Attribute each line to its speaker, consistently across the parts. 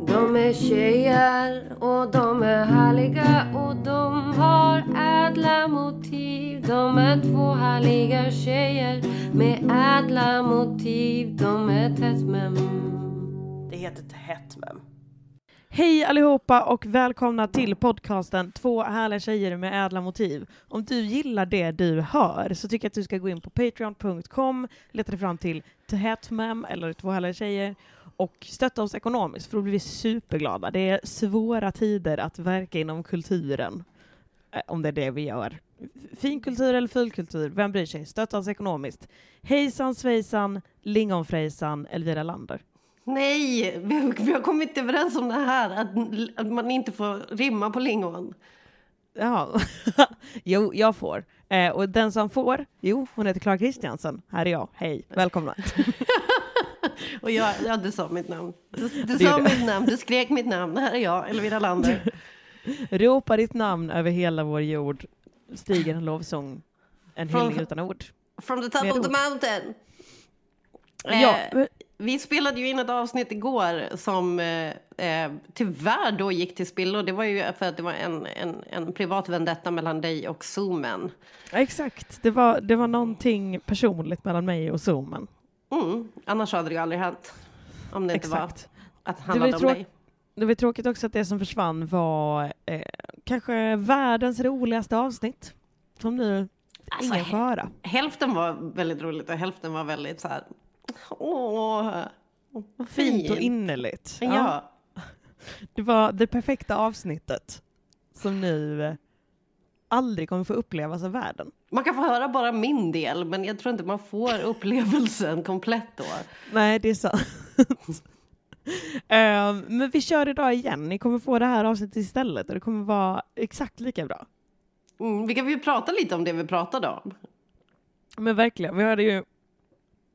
Speaker 1: de är tjejer och de är härliga och de har ädla motiv. De är två härliga tjejer med ädla motiv. De är tätt men
Speaker 2: Det heter Hetmem.
Speaker 3: Hej allihopa och välkomna till podcasten Två härliga tjejer med ädla motiv. Om du gillar det du hör så tycker jag att du ska gå in på patreon.com, leta dig fram till Tehetmem eller Två härliga tjejer och stötta oss ekonomiskt för då blir vi superglada. Det är svåra tider att verka inom kulturen, eh, om det är det vi gör. Finkultur eller fulkultur, vem bryr sig? Stötta oss ekonomiskt. Hejsan svejsan, lingonfrejsan, Elvira Lander.
Speaker 2: Nej, vi, vi har kommit överens om det här, att, att man inte får rimma på lingon.
Speaker 3: Ja, jo, jag får. Eh, och den som får, jo, hon heter Clara Kristiansen. Här är jag. Hej, välkomna.
Speaker 2: Och jag, ja, du sa mitt namn. Du, du sa mitt namn, du skrek mitt namn. Här är jag, Elvira Lander.
Speaker 3: Ropa ditt namn över hela vår jord. Stiger en lovsång, en
Speaker 2: Från-
Speaker 3: hyllning utan ord.
Speaker 2: From the top
Speaker 3: Med
Speaker 2: of the
Speaker 3: ord.
Speaker 2: mountain.
Speaker 3: Ja,
Speaker 2: Eh, vi spelade ju in ett avsnitt igår som eh, eh, tyvärr då gick till spillo. Det var ju för att det var en, en, en privat vendetta mellan dig och Zoomen.
Speaker 3: exakt. Det var, det var någonting personligt mellan mig och Zoomen.
Speaker 2: Mm. Annars hade det ju aldrig hänt. Om det inte
Speaker 3: Exakt.
Speaker 2: var att det
Speaker 3: Det
Speaker 2: handlade
Speaker 3: var
Speaker 2: om dig.
Speaker 3: Det var tråkigt också att det som försvann var eh, kanske världens roligaste avsnitt. Som nu
Speaker 2: Alltså,
Speaker 3: ingen får höra.
Speaker 2: Hälften var väldigt roligt och hälften var väldigt så här... Åh, vad
Speaker 3: Fint och innerligt.
Speaker 2: Ja.
Speaker 3: Det var det perfekta avsnittet som nu eh, aldrig kommer få upplevas av världen.
Speaker 2: Man kan få höra bara min del, men jag tror inte man får upplevelsen komplett då.
Speaker 3: Nej, det är sant. Ehm, men vi kör idag igen. Ni kommer få det här avsnittet istället och det kommer vara exakt lika bra.
Speaker 2: Mm, vi kan ju prata lite om det vi pratade om.
Speaker 3: Men verkligen, vi hade ju,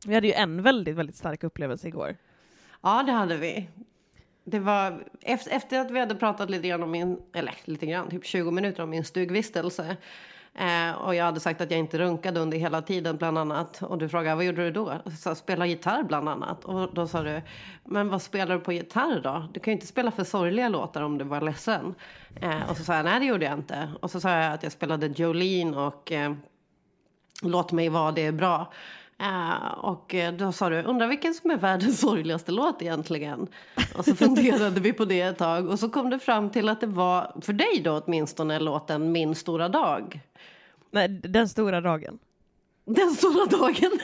Speaker 3: vi hade ju en väldigt, väldigt stark upplevelse igår.
Speaker 2: Ja, det hade vi. Det var efter, efter att vi hade pratat lite grann om min, eller lite grann, typ 20 minuter om min stugvistelse. Eh, och jag hade sagt att jag inte runkade under hela tiden bland annat. Och du frågade vad gjorde du då? Jag sa, spela gitarr bland annat. Och då sa du, men vad spelar du på gitarr då? Du kan ju inte spela för sorgliga låtar om du var ledsen. Eh, och så sa jag, nej det gjorde jag inte. Och så sa jag att jag spelade Jolene och eh, Låt mig vara, det är bra. Eh, och eh, då sa du, undrar vilken som är världens sorgligaste låt egentligen? Och så funderade vi på det ett tag och så kom det fram till att det var, för dig då åtminstone, låten Min stora dag.
Speaker 3: Nej, den stora dagen.
Speaker 2: Den stora dagen.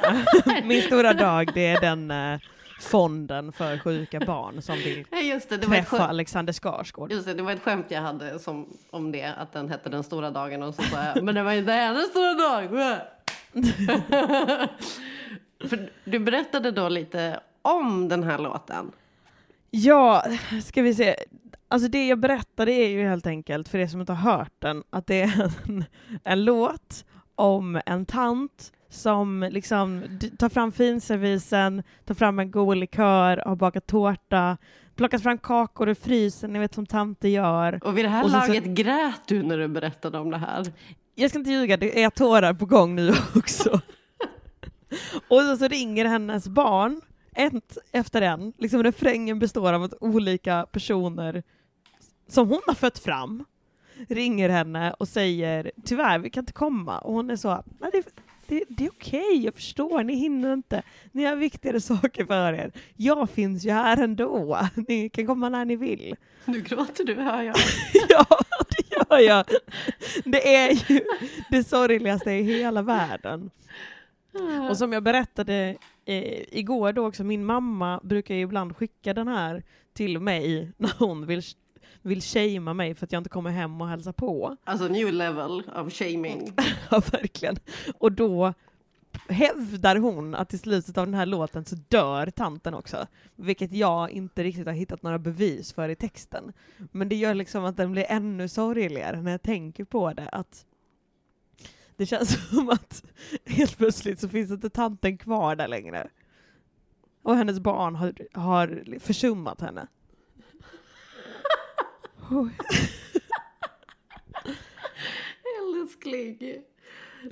Speaker 3: Min stora dag, det är den eh, fonden för sjuka barn som vill
Speaker 2: Just det, det var, ett
Speaker 3: träffa Alexander Skarsgård.
Speaker 2: just det, det var ett skämt jag hade som, om det, att den hette Den stora dagen och så sa jag, men det var inte hennes stora dag. för du berättade då lite om den här låten.
Speaker 3: Ja, ska vi se. Alltså det jag berättade är ju helt enkelt, för er som inte har hört den, att det är en, en låt om en tant som liksom tar fram finservisen, tar fram en god likör, har bakat tårta, plockat fram kakor ur frysen, ni vet som tanter gör.
Speaker 2: Och vid det här
Speaker 3: Och sen så-
Speaker 2: laget grät du när du berättade om det här.
Speaker 3: Jag ska inte ljuga, det är tårar på gång nu också. och så, så ringer hennes barn, ett efter en. Liksom refrängen består av att olika personer som hon har fött fram ringer henne och säger tyvärr, vi kan inte komma. Och hon är så, nej det, Det, det är okej, jag förstår, ni hinner inte. Ni har viktigare saker för er. Jag finns ju här ändå. Ni kan komma när ni vill.
Speaker 2: Nu gråter du, hör jag.
Speaker 3: Ja, det gör jag. Det är ju det sorgligaste i hela världen. Och som jag berättade eh, igår då också, min mamma brukar ju ibland skicka den här till mig när hon vill, vill shamea mig för att jag inte kommer hem och hälsar på.
Speaker 2: Alltså new level of shaming.
Speaker 3: Ja, verkligen. Och då hävdar hon att i slutet av den här låten så dör tanten också. Vilket jag inte riktigt har hittat några bevis för i texten. Men det gör liksom att den blir ännu sorgligare när jag tänker på det. Att det känns som att helt plötsligt så finns inte tanten kvar där längre. Och hennes barn har, har försummat henne.
Speaker 2: Älskling.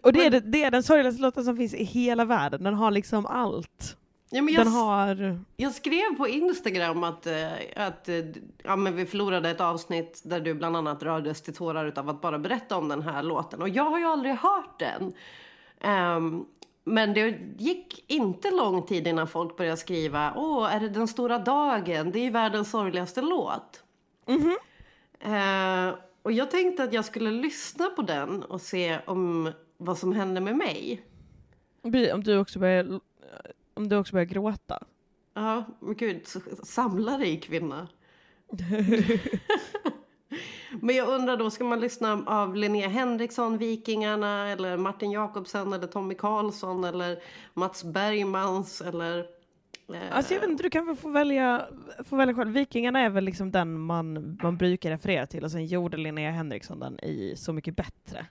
Speaker 3: Och det är, det, det är den sorgligaste låten som finns i hela världen. Den har liksom allt.
Speaker 2: Ja, men jag,
Speaker 3: Den har...
Speaker 2: jag skrev på Instagram att, eh, att eh, ja, men vi förlorade ett avsnitt där du bland annat rördes till tårar utav att bara berätta om den här låten. Och jag har ju aldrig hört den. Ehm, men det gick inte lång tid innan folk började skriva Åh, är det den stora dagen? Det är ju världens sorgligaste låt. Eh, och jag tänkte att jag skulle lyssna på den och se om vad som hände med mig.
Speaker 3: Om du också börjar, om du också börjar gråta.
Speaker 2: Ja, men gud, samla dig kvinna. men jag undrar då, ska man lyssna av Linnea Henriksson, Vikingarna, eller Martin Jakobsen, eller Tommy Karlsson, eller Mats Bergmans, eller... eh,
Speaker 3: Alltså jag vet inte, du kan väl få välja, få välja själv. Vikingarna är väl liksom den man, man brukar referera till och sen gjorde Linnea Henriksson den i Så mycket bättre.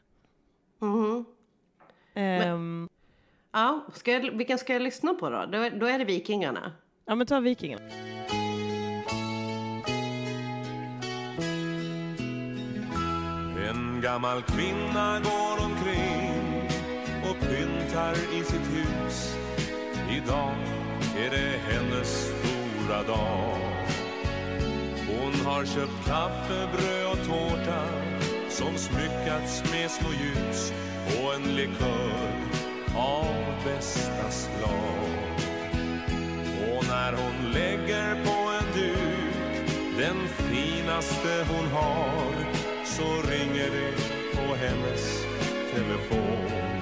Speaker 2: Mhm.
Speaker 3: Ehm,
Speaker 2: Ja, ska jag, vilken ska jag lyssna på då? Då, då är det Vikingarna.
Speaker 3: ja men ta Vikingarna.
Speaker 4: En gammal kvinna går omkring och pyntar i sitt hus. Idag är det hennes stora dag. Hon har köpt kaffe, bröd och tårta som smyckats med små ljus och en likör av bästa slag. Och när hon lägger på en duk den finaste hon har så ringer det på hennes telefon.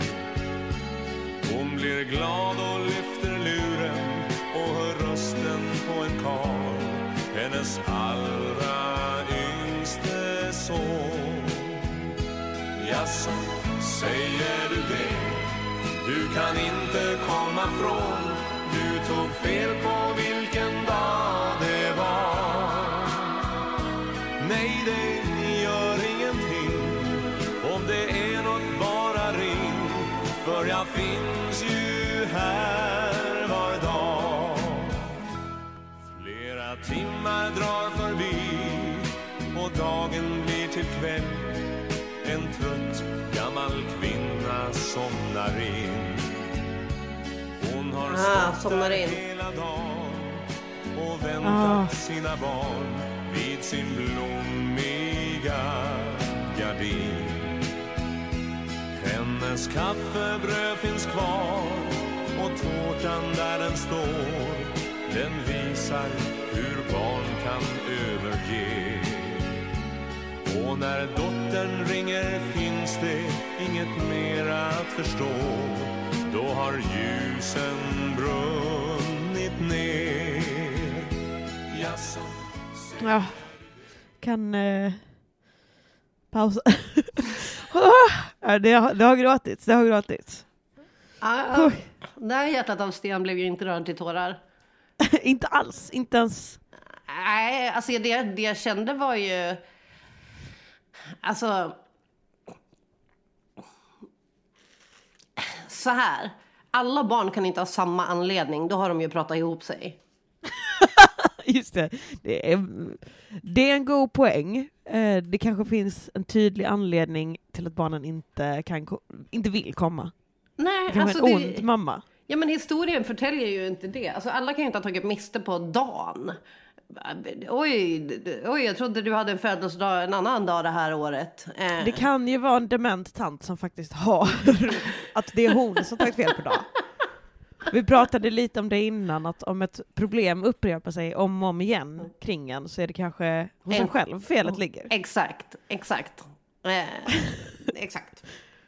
Speaker 4: Hon blir glad och lyfter luren och hör rösten på en karl hennes allra yngste son. Jaså, säger du det? Du kan inte komma från. Du tog fel på vilken dag det var. Nej, det gör ingenting Om det är nåt, bara ring För jag finns ju här var dag. Flera timmar drar förbi och dagen blir till kväll. Somnar in Hon har
Speaker 2: Ah,
Speaker 4: stått där
Speaker 2: in.
Speaker 4: hela dagen och väntat
Speaker 3: Ah.
Speaker 4: sina barn vid sin blommiga gardin hennes kaffebröd finns kvar och tårtan där den står den visar hur barn kan överge och när dottern ringer finns det inget mera att förstå då har ljusen brunnit ner Jaså,
Speaker 3: Ja, kan eh, pausa. ja, det, har, det har gråtits, det har gråtits.
Speaker 2: Ah, det här hjärtat av sten blev ju inte rörd till tårar.
Speaker 3: inte alls, inte ens.
Speaker 2: Nej, alltså det, det jag kände var ju... Alltså... Så här. Alla barn kan inte ha samma anledning. Då har de ju pratat ihop sig.
Speaker 3: Just det, det är, det är en god poäng. Eh, det kanske finns en tydlig anledning till att barnen inte, kan, inte vill komma.
Speaker 2: Nej,
Speaker 3: Det kanske
Speaker 2: alltså
Speaker 3: är en
Speaker 2: det,
Speaker 3: ond mamma.
Speaker 2: Ja, men historien förtäljer ju inte det. Alltså alla kan ju inte ha tagit miste på dagen. Oj, oj, jag trodde du hade en födelsedag en annan dag det här året. Eh,
Speaker 3: Det kan ju vara en dement tant som faktiskt har att det är hon som tagit fel på dag. Vi pratade lite om det innan, att om ett problem upprepar sig om och om igen kring en så är det kanske hos en själv felet ligger.
Speaker 2: Exakt, exakt. Eh, exakt.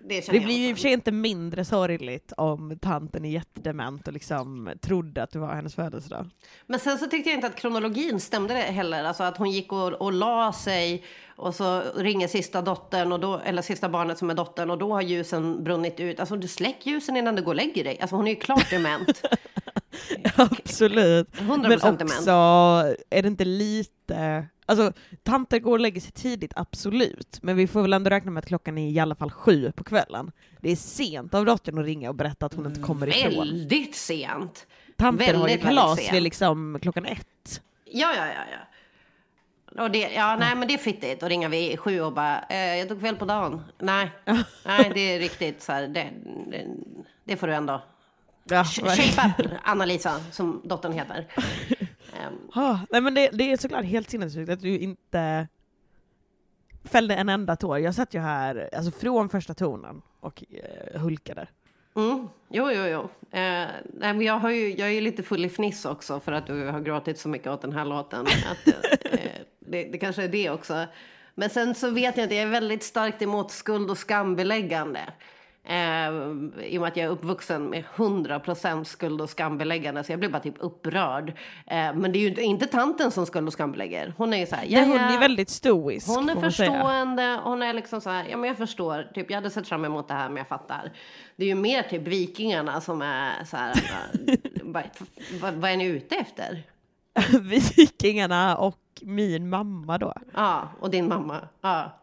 Speaker 2: Det, känner
Speaker 3: Det blir ju i och för sig inte mindre sorgligt om tanten är jättedement och liksom trodde att det var hennes födelsedag.
Speaker 2: Men sen så tyckte jag inte att kronologin stämde det heller. Alltså att hon gick och, och la sig och så ringer sista dottern, och då, eller sista barnet som är dottern och då har ljusen brunnit ut. Alltså du släck ljusen innan du går och lägger dig. Alltså hon är ju klart dement.
Speaker 3: Absolut.
Speaker 2: 100%
Speaker 3: Men
Speaker 2: dement.
Speaker 3: också, är det inte lite... Alltså, tanter går och lägger sig tidigt, absolut. Men vi får väl ändå räkna med att klockan är i alla fall sju på kvällen. Det är sent av dottern att ringa och berätta att hon inte kommer ifrån.
Speaker 2: Väldigt sent.
Speaker 3: Tanter har ju
Speaker 2: väldigt,
Speaker 3: kalas
Speaker 2: väldigt
Speaker 3: vid liksom klockan ett.
Speaker 2: Ja, ja, ja. ja. Och det, ja, nej, men det är fittigt att ringa vid sju och bara, eh, jag tog fel på dagen. Nej, nej, det är riktigt så här, det, det, det får du ändå.
Speaker 3: Ja,
Speaker 2: Sh- Shape up, Anna-Lisa, som dottern heter.
Speaker 3: Ah, nej men det, det är såklart helt sinnessjukt att du inte fällde en enda tår. Jag satt ju här alltså från första tonen och eh, hulkade.
Speaker 2: Mm. Jo, jo, jo. Eh, nej, men jag, har ju, jag är ju lite full i fniss också för att du har gråtit så mycket åt den här låten. Att, eh, det, det kanske är det också. Men sen så vet jag inte, jag är väldigt starkt emot skuld och skambeläggande. Eh, I och med att jag är uppvuxen med 100% skuld och skambeläggande så jag blir bara typ upprörd. Eh, men det är ju inte, tanten som skuld och skambelägger. Hon är ju så här,
Speaker 3: Nej, hon
Speaker 2: "Jaja."
Speaker 3: är väldigt stoisk.
Speaker 2: Hon är
Speaker 3: säga.
Speaker 2: förstående, hon är liksom så här, ja men jag förstår, typ jag hade sett fram emot det här men jag fattar. Det är ju mer typ vikingarna som är så här, bara, vad, vad är ni ute efter?
Speaker 3: Vikingarna och min mamma då,
Speaker 2: Ja, och din mamma. Ja,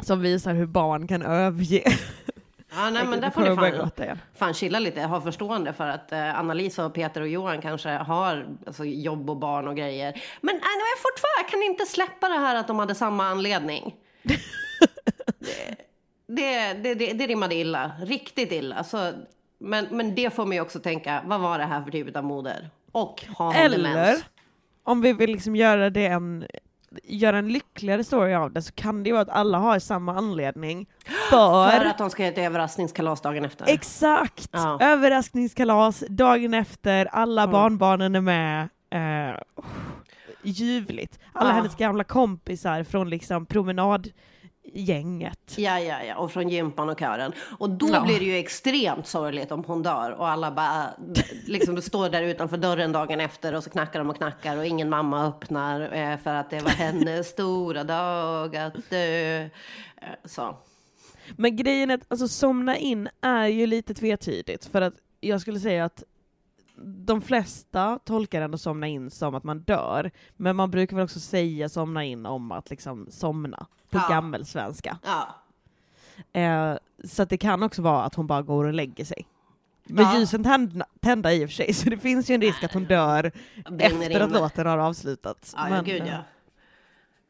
Speaker 3: som visar hur barn kan överge.
Speaker 2: ja nej men där får ni fan, fan chilla lite, ha förstående för att eh, Anna-Lisa och Peter och Johan kanske har alltså, jobb och barn och grejer. Men äh, nej, fortfarande, jag kan inte släppa det här att de hade samma anledning. Det, det, det, det rimmade illa, riktigt illa. Så, men, men det får mig också tänka, vad var det här för typ av moder? Och har
Speaker 3: Eller
Speaker 2: demens?
Speaker 3: om vi vill liksom göra det en göra en lyckligare story av det så kan det ju vara att alla har samma anledning. För,
Speaker 2: För att de ska ha ett överraskningskalas dagen efter?
Speaker 3: exakt!
Speaker 2: Ja.
Speaker 3: Överraskningskalas, dagen efter, alla
Speaker 2: Mm.
Speaker 3: barnbarnen är med. Eh, oh, ljuvligt. Alla
Speaker 2: Ja.
Speaker 3: hennes gamla kompisar från liksom promenadgänget.
Speaker 2: Ja, ja, ja, och från gympan och kören. Och då
Speaker 3: Ja.
Speaker 2: blir det ju extremt sorgligt om hon dör och alla bara liksom står där utanför dörren dagen efter och så knackar de och knackar och ingen mamma öppnar eh, för att det var hennes stora dag att dö. Eh, Så.
Speaker 3: Men grejen är att alltså, somna in är ju lite tvetydigt, för att jag skulle säga att de flesta tolkar ändå somna in som att man dör, men man brukar väl också säga somna in om att liksom somna, på
Speaker 2: Ja.
Speaker 3: gammelsvenska.
Speaker 2: Ja.
Speaker 3: Eh, så det kan också vara att hon bara går och lägger sig. Men
Speaker 2: Ja.
Speaker 3: ljusen tända, tända i och för sig, så det finns ju en risk att hon dör efter att låten har avslutats.
Speaker 2: Ja,
Speaker 3: Men,
Speaker 2: gud
Speaker 3: eh,
Speaker 2: ja.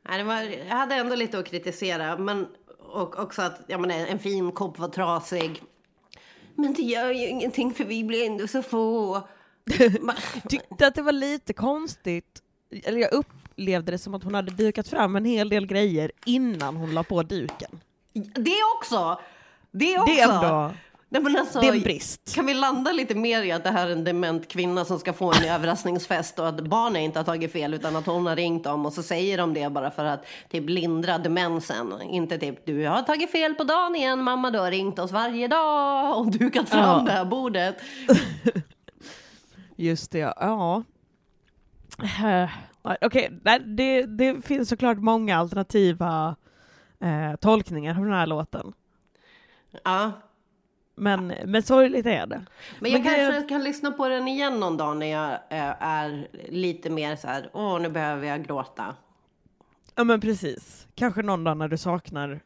Speaker 2: Nej, det var, jag hade ändå lite att kritisera, men och också att ja, men en fin kopp var trasig. Men det gör ju ingenting för vi blir ändå så få.
Speaker 3: Tyckte att det var lite konstigt, eller jag upplevde det som att hon hade dukat fram en hel del grejer innan hon la på duken.
Speaker 2: det också! Det också!
Speaker 3: Det är ändå
Speaker 2: Nej, men alltså,
Speaker 3: det är en brist.
Speaker 2: Kan vi landa lite mer i att det här är en dement kvinna som ska få en överraskningsfest och att barnen inte har tagit fel utan att hon har ringt dem och så säger de det bara för att typ lindra demensen. Inte typ du har tagit fel på dagen igen mamma du har ringt oss varje dag och dukat fram
Speaker 3: Ja.
Speaker 2: det här bordet.
Speaker 3: Just det, ja. Okej, nej, det, det finns såklart många alternativa eh, tolkningar av den här låten.
Speaker 2: Ja.
Speaker 3: Men, men sorgligt är det.
Speaker 2: Men jag
Speaker 3: Men
Speaker 2: kanske kan lyssna på den igen någon dag när jag eh, är lite mer så här, åh nu behöver jag gråta.
Speaker 3: Ja men precis. Kanske någon dag när du saknar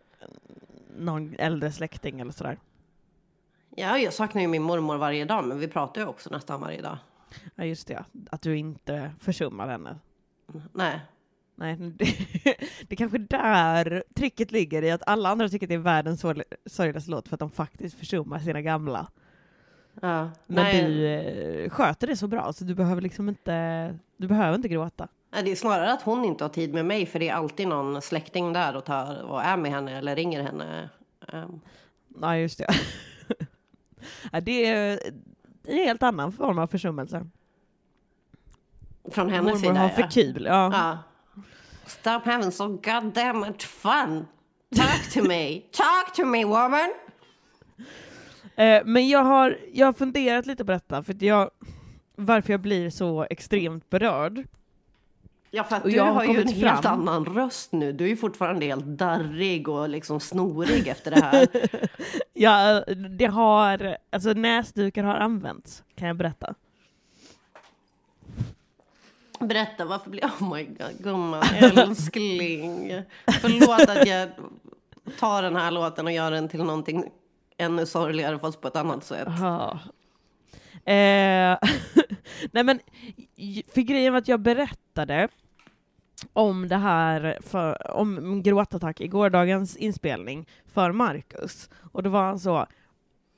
Speaker 3: någon äldre släkting eller sådär.
Speaker 2: Ja, jag saknar ju min mormor varje dag men vi pratar ju också nästan varje dag.
Speaker 3: Ja just det, att du inte försummar henne.
Speaker 2: Nej.
Speaker 3: Nej, det, det kanske där tricket ligger i att alla andra tycker att det är världens sorg- sorgligaste låt för att de faktiskt försummar sina gamla.
Speaker 2: Ja.
Speaker 3: Men
Speaker 2: Nej.
Speaker 3: du eh, sköter det så bra så du behöver liksom inte, du behöver inte gråta.
Speaker 2: Det är snarare att hon inte har tid med mig för det är alltid någon släkting där och, tar, och är med henne eller ringer henne. Ehm,
Speaker 3: Nej, just det. ja, det är en helt annan form av försummelse.
Speaker 2: Från hennes
Speaker 3: Mormor
Speaker 2: sida
Speaker 3: har för kul, ja.
Speaker 2: Ja. Stop having so goddamn much fun. Talk to me. Talk to me woman.
Speaker 3: Eh, men jag har, jag har funderat lite på detta, för jag, varför jag blir så extremt berörd.
Speaker 2: Ja, för att
Speaker 3: Och
Speaker 2: du
Speaker 3: jag
Speaker 2: har, ju en
Speaker 3: kommit
Speaker 2: helt
Speaker 3: fram.
Speaker 2: annan röst nu. Du är ju fortfarande helt darrig och liksom snorig efter det här.
Speaker 3: Ja, det har, alltså näsdukar har använts, kan jag berätta.
Speaker 2: Berätta, varför blir... Oh my god, gumman, älskling. Förlåt att jag tar den här låten och gör den till någonting ännu sorgligare fast på ett annat sätt.
Speaker 3: Jaha. Eh, nej men, för grejen var att jag berättade om det här, för, om min gråtattack i gårdagens inspelning för Marcus. Och då var han så, ja,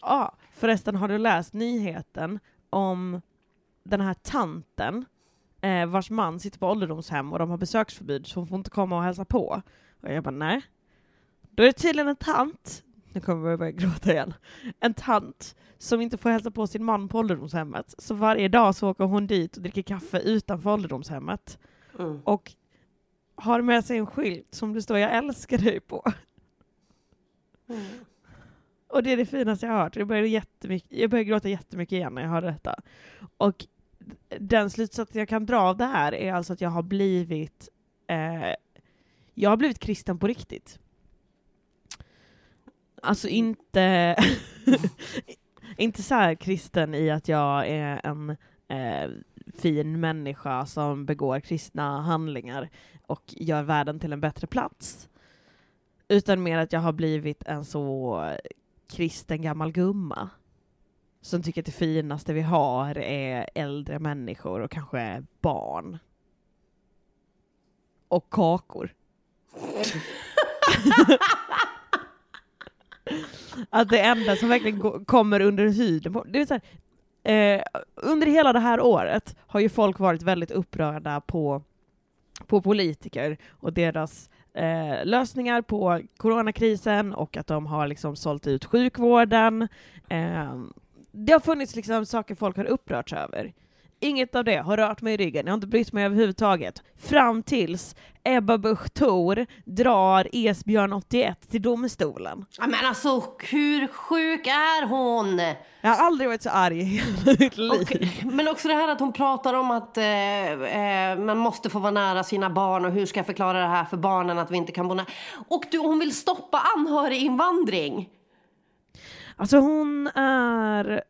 Speaker 3: ah, förresten har du läst nyheten om den här tanten eh, vars man sitter på ålderdomshem och de har besöksförbud så hon får inte komma och hälsa på. Och jag bara, nej. Då är det tydligen en tant, nu kommer jag börja gråta igen, en tant som inte får hälsa på sin man på ålderdomshemmet. Så varje dag så åker hon dit och dricker kaffe utanför ålderdomshemmet
Speaker 2: Mm.
Speaker 3: och har med sig en skylt som det står jag älskar dig på. Och det är det finaste jag har hört. Jag började, jättemycket, jag började gråta jättemycket igen när jag hörde detta. Och den slutsats jag kan dra av det här är alltså att jag har blivit eh, jag har blivit kristen på riktigt. Alltså inte inte så här kristen i att jag är en eh, fin människa som begår kristna handlingar och gör världen till en bättre plats. Utan mer att jag har blivit en så kristen gammal gumma som tycker att det finaste vi har är äldre människor och kanske barn. Och kakor. att det enda som verkligen kommer under huden på... Det är så här, eh, under hela det här året har ju folk varit väldigt upprörda på, på politiker och deras eh, lösningar på coronakrisen och att de har liksom sålt ut sjukvården. Eh, det har funnits liksom saker folk har upprörts över. Inget av det har rört mig i ryggen, jag har inte brytt mig överhuvudtaget. Fram tills Ebba Busch Thor drar Esbjörn 81 till domstolen.
Speaker 2: Ja, men alltså, hur sjuk är hon?
Speaker 3: Jag har aldrig varit så arg i hela mitt liv.
Speaker 2: Och, men också det här att hon pratar om att eh, eh, man måste få vara nära sina barn och hur ska jag förklara det här för barnen att vi inte kan bo nära. Och du, hon vill stoppa anhöriginvandring.
Speaker 3: Alltså hon är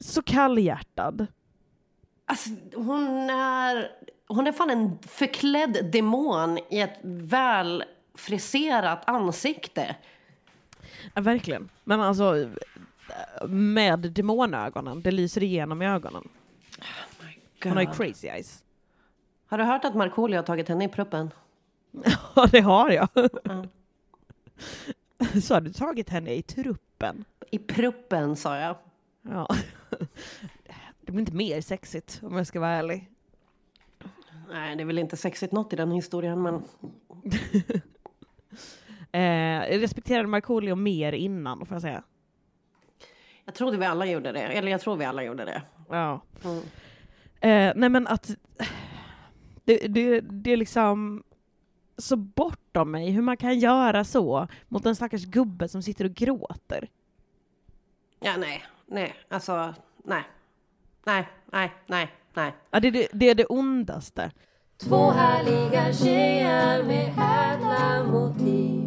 Speaker 3: så kallhjärtad.
Speaker 2: Alltså, hon är, hon är fan en förklädd demon i ett väl friserat ansikte.
Speaker 3: Ja, verkligen. Men alltså med demonögonen, det lyser igenom i ögonen. Hon har ju crazy eyes.
Speaker 2: Har du hört att Markoolio har tagit henne i pruppen?
Speaker 3: Ja, det har jag. Så har du tagit henne i truppen?
Speaker 2: I pruppen sa jag.
Speaker 3: Ja. Det blir inte mer sexigt om jag ska vara ärlig.
Speaker 2: Nej, det är väl inte sexigt något i den historien, men
Speaker 3: Eh, respekterade Markoolio mer innan, får jag säga.
Speaker 2: jag trodde vi alla gjorde det. Eller jag tror vi alla gjorde det.
Speaker 3: Ja.
Speaker 2: Mm.
Speaker 3: Eh, nej men att det, det, det är liksom så bortom mig hur man kan göra så mot en stackars gubbe som sitter och gråter.
Speaker 2: Ja, nej, nej, alltså, nej, nej, nej, nej, nej.
Speaker 3: Ja, det, det, det är det ondaste.
Speaker 1: Två härliga tjejer med ädla motiv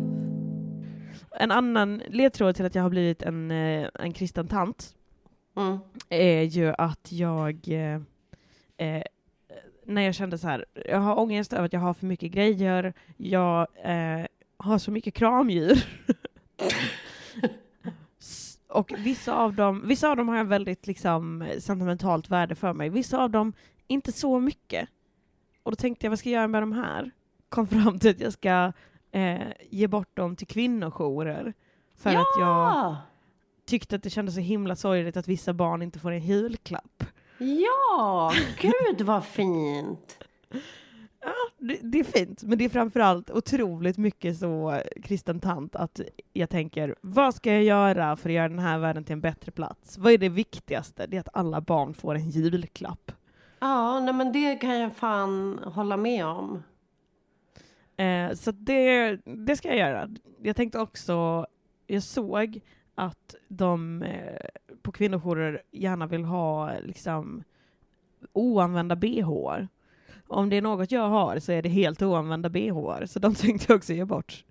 Speaker 3: En annan ledtråd till att jag har blivit en, eh, en kristen tant
Speaker 2: Mm.
Speaker 3: är ju att jag eh, eh, när jag kände så här, jag har ångest över att jag har för mycket grejer, jag eh, har så mycket kramdjur. Och vissa av dem, vissa av dem har jag väldigt liksom sentimentalt värde för mig, vissa av dem inte så mycket. Och då tänkte jag, vad ska jag göra med de här? Kom fram till att jag ska eh, ge bort dem till kvinnojourer. För att jag
Speaker 2: Ja!
Speaker 3: tyckte att det kändes så himla sorgligt att vissa barn inte får en julklapp.
Speaker 2: Ja, gud vad fint!
Speaker 3: det, det är fint, men det är framförallt otroligt mycket så kristen tant att jag tänker, vad ska jag göra för att göra den här världen till en bättre plats? Vad är det viktigaste? Det är att alla barn får en julklapp.
Speaker 2: Ja, nej men det kan jag fan hålla med om.
Speaker 3: Eh, så det, det ska jag göra. Jag tänkte också, jag såg att de eh, på kvinnojourer gärna vill ha liksom oanvända bh. Om det är något jag har så är det helt oanvända bh. Så de tänkte jag också ge bort.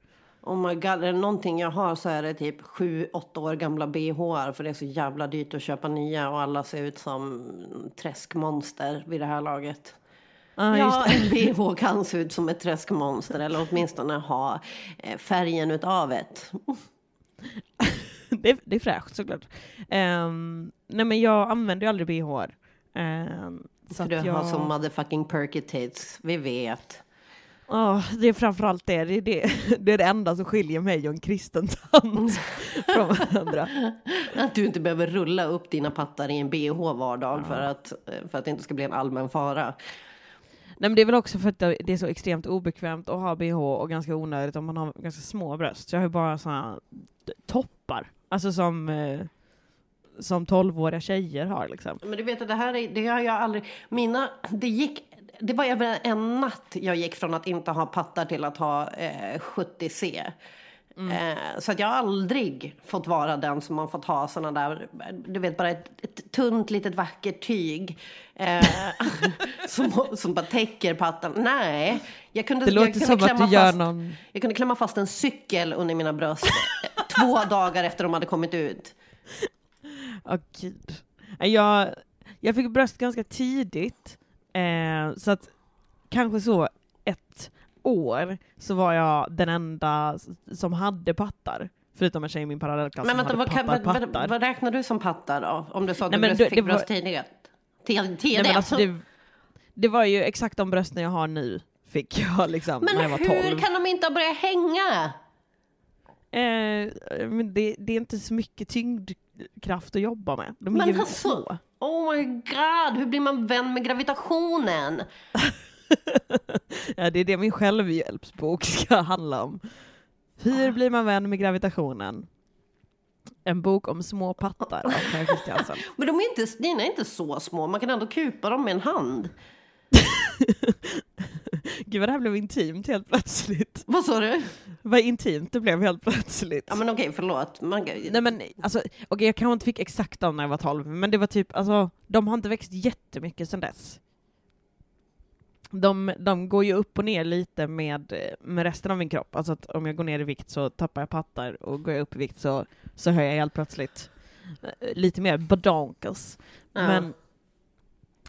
Speaker 2: Oh my god, är det någonting jag har så är det typ 7-8 år gamla bh för det är så jävla dyrt att köpa nya och alla ser ut som träskmonster vid det här laget.
Speaker 3: Ah,
Speaker 2: ja, en bh kan se ut som ett träskmonster eller åtminstone ha eh, färgen utav ett.
Speaker 3: det, det är fräscht såklart. Um, nej men jag använder ju aldrig bh. Um, så
Speaker 2: För
Speaker 3: att
Speaker 2: du
Speaker 3: jag...
Speaker 2: har som motherfucking perky tits, vi vet.
Speaker 3: Ja, det är framförallt det. Det är det. det är det enda som skiljer mig och en kristen tant från varandra.
Speaker 2: Att du inte behöver rulla upp dina pattar i en bh var dag för, att, för att det inte ska bli en allmän fara.
Speaker 3: Nej, men det är väl också för att det är så extremt obekvämt att ha bh och ganska onödigt om man har ganska små bröst. Så jag har ju bara såna toppar, alltså som eh, som tolvåriga tjejer har liksom.
Speaker 2: Men du vet att det här är, det har jag aldrig, mina, det gick, det var även en natt jag gick från att inte ha pattar till att ha eh, 70C. Eh, så att jag har aldrig fått vara den som har fått ha sådana där, du vet bara ett, ett tunt litet vackert tyg. Eh, som, som bara täcker pattan. Nej, jag kunde,
Speaker 3: Det låter
Speaker 2: jag kunde
Speaker 3: som att
Speaker 2: klämma
Speaker 3: du gör
Speaker 2: fast,
Speaker 3: någon...
Speaker 2: Jag kunde klämma fast en cykel under mina bröst eh, två dagar efter de hade kommit ut.
Speaker 3: Åh gud. Nej, Jag, jag fick bröst ganska tidigt, eh, så att kanske så ett år så var jag den enda som hade pattar. Förutom en tjej i min parallellklass
Speaker 2: Men
Speaker 3: som
Speaker 2: vänta,
Speaker 3: hade
Speaker 2: vad,
Speaker 3: pattar,
Speaker 2: vad,
Speaker 3: pattar.
Speaker 2: vad, vad räknar du som pattar då? Om du sa att
Speaker 3: Nej,
Speaker 2: du
Speaker 3: men
Speaker 2: bröst,
Speaker 3: det-
Speaker 2: fick
Speaker 3: det
Speaker 2: bröst tidigare? T-
Speaker 3: Nej,
Speaker 2: TD?
Speaker 3: men alltså det, det var ju exakt de brösten jag har nu fick jag liksom när jag
Speaker 2: Men
Speaker 3: var
Speaker 2: hur
Speaker 3: 12.
Speaker 2: kan de inte ha börjat hänga?
Speaker 3: Eh, men det, det är inte så mycket tyngdkraft att jobba med. De är
Speaker 2: Men
Speaker 3: ju
Speaker 2: alltså-
Speaker 3: små.
Speaker 2: Oh my god, hur blir man vän med gravitationen?
Speaker 3: Ja, det är det min självhjälpsbok ska handla om. Hur blir man vän med gravitationen? En bok om små pattar av Per Kristiansen.
Speaker 2: Men de är inte, dina är inte så små, man kan ändå kupa dem med en hand.
Speaker 3: Gud vad det här blev intimt helt plötsligt.
Speaker 2: Vad sa du?
Speaker 3: Vad intimt det blev helt plötsligt.
Speaker 2: Ja men okej, förlåt. Man,
Speaker 3: Nej men alltså, okej jag kanske inte fick exakt dem när jag var 12, men det var typ, alltså, de har inte växt jättemycket sedan dess. De, de går ju upp och ner lite med, med resten av min kropp. Alltså att om jag går ner i vikt så tappar jag pattar och går jag upp i vikt så, så höjer jag helt plötsligt eh, lite mer badonkers.
Speaker 2: Ja.
Speaker 3: Men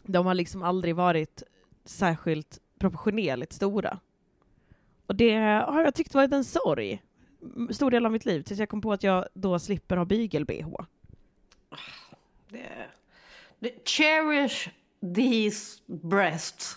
Speaker 3: de har liksom aldrig varit särskilt proportionerligt stora. Och det har jag tyckt varit en sorg. Stor del av mitt liv, tills jag kom på att jag då slipper ha bygel-bh.
Speaker 2: det, cherish these breasts.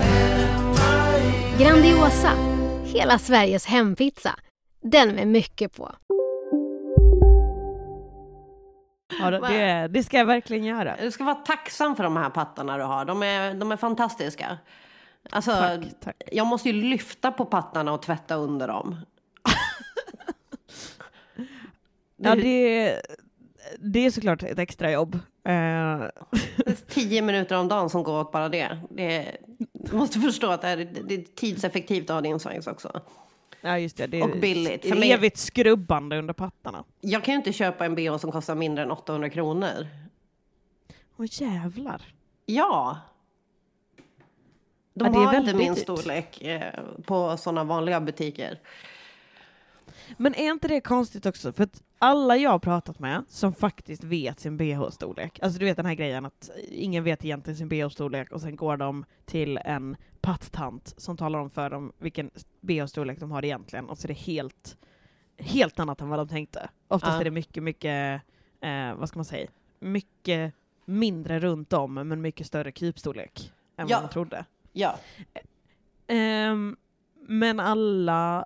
Speaker 5: Grandiosa, hela Sveriges hempizza. Den med mycket på.
Speaker 3: Ja, det, det ska jag verkligen göra.
Speaker 2: Du ska vara tacksam för de här pattarna du har. De är, de är fantastiska. Alltså,
Speaker 3: Tack, tack.
Speaker 2: jag måste ju lyfta på pattarna och tvätta under dem.
Speaker 3: Ja, det, det är såklart ett extra jobb. Eh,
Speaker 2: tio minuter om dagen som går åt bara det. det du måste förstå att det är, det är tidseffektivt att ha din svangs också.
Speaker 3: ja, just det. det är
Speaker 2: Och billigt. För mig-
Speaker 3: evigt skrubbande under pattarna.
Speaker 2: Jag kan ju inte köpa en bh som kostar mindre än 800 kronor.
Speaker 3: Åh jävlar.
Speaker 2: Ja. De
Speaker 3: Ja, det är
Speaker 2: har inte min
Speaker 3: dyrt.
Speaker 2: storlek eh, på sådana vanliga butiker.
Speaker 3: Men är inte det konstigt också? För att alla jag har pratat med som faktiskt vet sin bh-storlek, alltså du vet den här grejen att ingen vet egentligen sin bh-storlek och sen går de till en pattant som talar om för dem vilken bh-storlek de har egentligen och så är det helt, helt annat än vad de tänkte. Oftast
Speaker 2: Ja.
Speaker 3: är det mycket, mycket, eh, vad ska man säga, mycket mindre runt om men mycket större krypstorlek än
Speaker 2: Ja.
Speaker 3: vad man trodde.
Speaker 2: Ja.
Speaker 3: Ehm, men alla,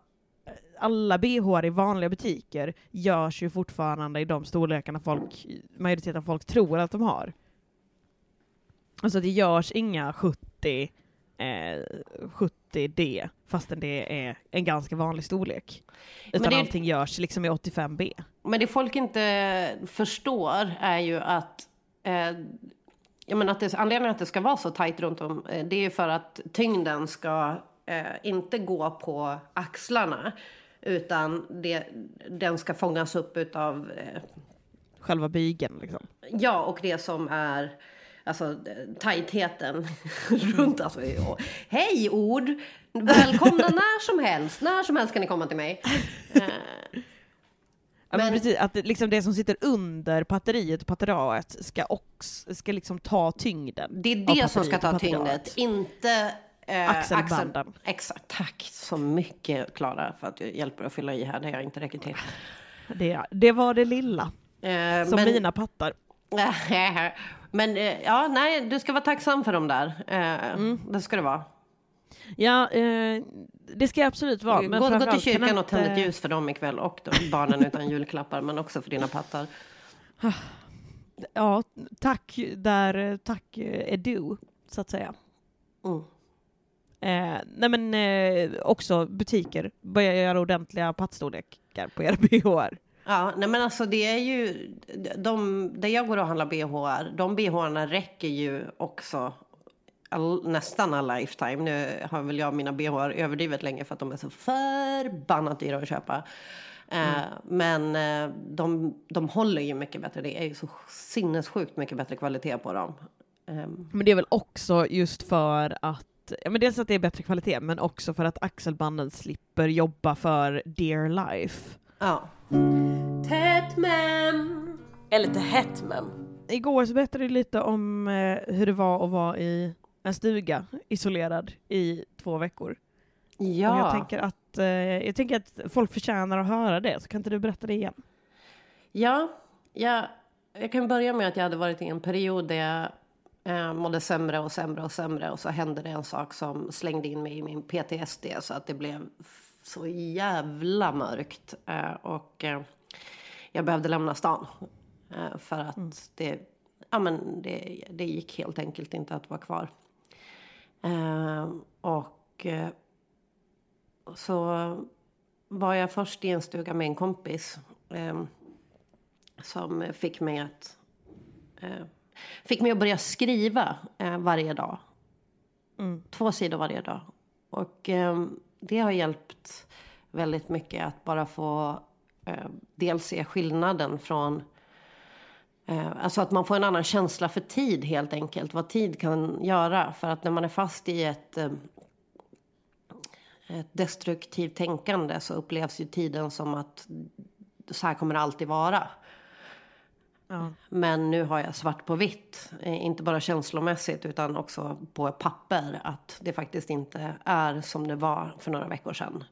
Speaker 3: alla bh i vanliga butiker görs ju fortfarande i de storlekarna folk, majoriteten av folk tror att de har. Alltså det görs inga 70, eh, 70D fastän det är en ganska vanlig storlek.
Speaker 2: Men
Speaker 3: Utan
Speaker 2: det-
Speaker 3: allting görs liksom i 85B.
Speaker 2: Men det folk inte förstår är ju att eh, jag menar att det, anledningen att det ska vara så tajt runt om eh, det är ju för att tyngden ska eh, inte gå på axlarna utan det, den ska fångas upp utav eh,
Speaker 3: Själva bygeln liksom.
Speaker 2: ja och det som är Alltså tajtheten runt alltså. och- Hej ord! Välkomna när som helst. När som helst kan ni komma till mig. Eh,
Speaker 3: Ja, men
Speaker 2: Men-
Speaker 3: precis, att liksom det som sitter under batteriet och patteraet ska, också, ska liksom ta tyngden.
Speaker 2: Det är det som ska ta tyngdet, inte eh,
Speaker 3: Axelbanden.
Speaker 2: axel- Exakt, tack så mycket Klara för att du hjälper att fylla i här där jag inte räcker till.
Speaker 3: Det, det var det lilla.
Speaker 2: Eh,
Speaker 3: Som
Speaker 2: men-
Speaker 3: mina pattar.
Speaker 2: Men eh, ja, nej, du ska vara tacksam för dem där. Eh,
Speaker 3: Mm.
Speaker 2: Det ska det vara.
Speaker 3: Ja, eh, det ska jag absolut vara. Men
Speaker 2: gå, gå till kyrkan
Speaker 3: jag
Speaker 2: och tänd ett
Speaker 3: inte-
Speaker 2: ljus för dem ikväll och de, barnen utan julklappar men också för dina pattar.
Speaker 3: Ja, tack där, tack eh, är du, så att säga.
Speaker 2: Mm.
Speaker 3: Eh, nej men eh, också butiker, börja göra ordentliga pattstorlekar på era bhar.
Speaker 2: Ja, nej men alltså det är ju, de, där jag går och handlar bhar, de bharna räcker ju också all, nästan alla lifetime. Nu har väl jag mina bhar överdrivet länge för att de är så förbannat dyra att köpa. Eh, men eh, de, de håller ju mycket bättre, det är ju så sinnessjukt mycket bättre kvalitet på dem. Ehm,
Speaker 3: Men det är väl också just för att, ja men dels att det är bättre kvalitet, men också för att axelbanden slipper jobba för dear life.
Speaker 2: Ja. Tätt men.
Speaker 6: Eller lite hett men.
Speaker 3: Igår så berättade du lite om eh, hur det var att vara i en stuga, isolerad, i två veckor.
Speaker 2: Ja.
Speaker 3: Och jag tänker att, eh, jag tänker att folk förtjänar att höra det, så kan inte du berätta det igen?
Speaker 2: Ja, jag, jag kan börja med att jag hade varit i en period där jag eh, mådde sämre och sämre och sämre och så hände det en sak som slängde in mig i min PTSD så att det blev så jävla mörkt eh, och eh, jag behövde lämna stan eh, för att det, ja, men det, det gick helt enkelt inte att vara kvar. Och så var jag först i en stuga med en kompis som fick mig att fick mig att börja skriva eh, varje dag. Två sidor varje dag. Och eh, det har hjälpt väldigt mycket att bara få eh, dels se skillnaden från Eh, alltså att man får en annan känsla för tid helt enkelt. Vad tid kan göra. För att när man är fast i ett, eh, ett destruktivt tänkande så upplevs ju tiden som att så här kommer det alltid vara.
Speaker 3: Ja.
Speaker 2: Men nu har jag svart på vitt, eh, inte bara känslomässigt utan också på papper, att det faktiskt inte är som det var för några veckor sedan.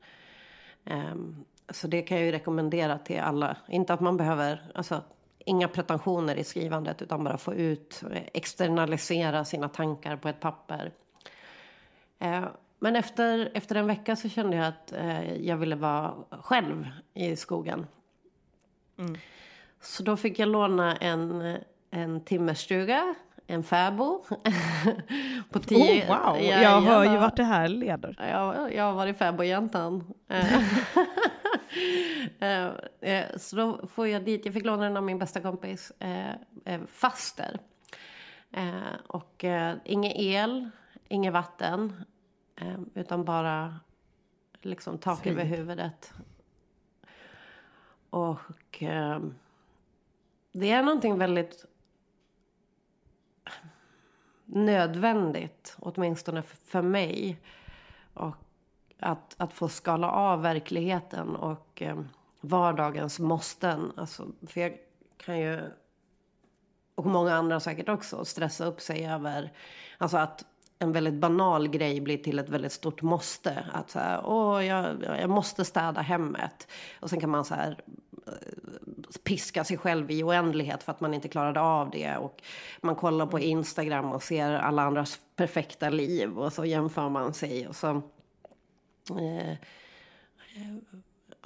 Speaker 2: Ehm, Så det kan jag ju rekommendera till alla. Inte att man behöver, alltså inga pretensioner i skrivandet utan bara få ut, eh, externalisera sina tankar på ett papper. Eh, Men efter, efter en vecka så kände jag att eh, jag ville vara själv i skogen. Så då fick jag låna en, en timmerstuga, en fäbo. på tio,
Speaker 3: Oh, wow!
Speaker 2: Ja,
Speaker 3: jag hör ju vart det här leder.
Speaker 2: Jag, jag har varit fäbodjäntan. Eh, eh, eh, Så då får jag dit, jag fick låna den av min bästa kompis, faster. Och ingen el, inget vatten, utan bara liksom tak
Speaker 3: Frid.
Speaker 2: över huvudet. Och det är någonting väldigt nödvändigt, åtminstone för mig. Och att, att få skala av verkligheten och eh, vardagens måsten. Alltså, för jag kan ju, och många andra säkert också, stressa upp sig över alltså att en väldigt banal grej blir till ett väldigt stort måste. Att så här, åh, jag, jag måste städa hemmet. Och sen kan man så här eh, piska sig själv i oändlighet för att man inte klarade av det. Och man kollar på Instagram och ser alla andras perfekta liv och så jämför man sig. Och så, eh,